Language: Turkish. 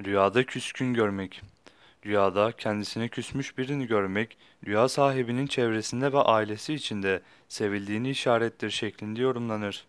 Rüyada küskün görmek. Rüyada kendisine küsmüş birini görmek, rüya sahibinin çevresinde ve ailesi içinde sevildiğini işarettir şeklinde yorumlanır.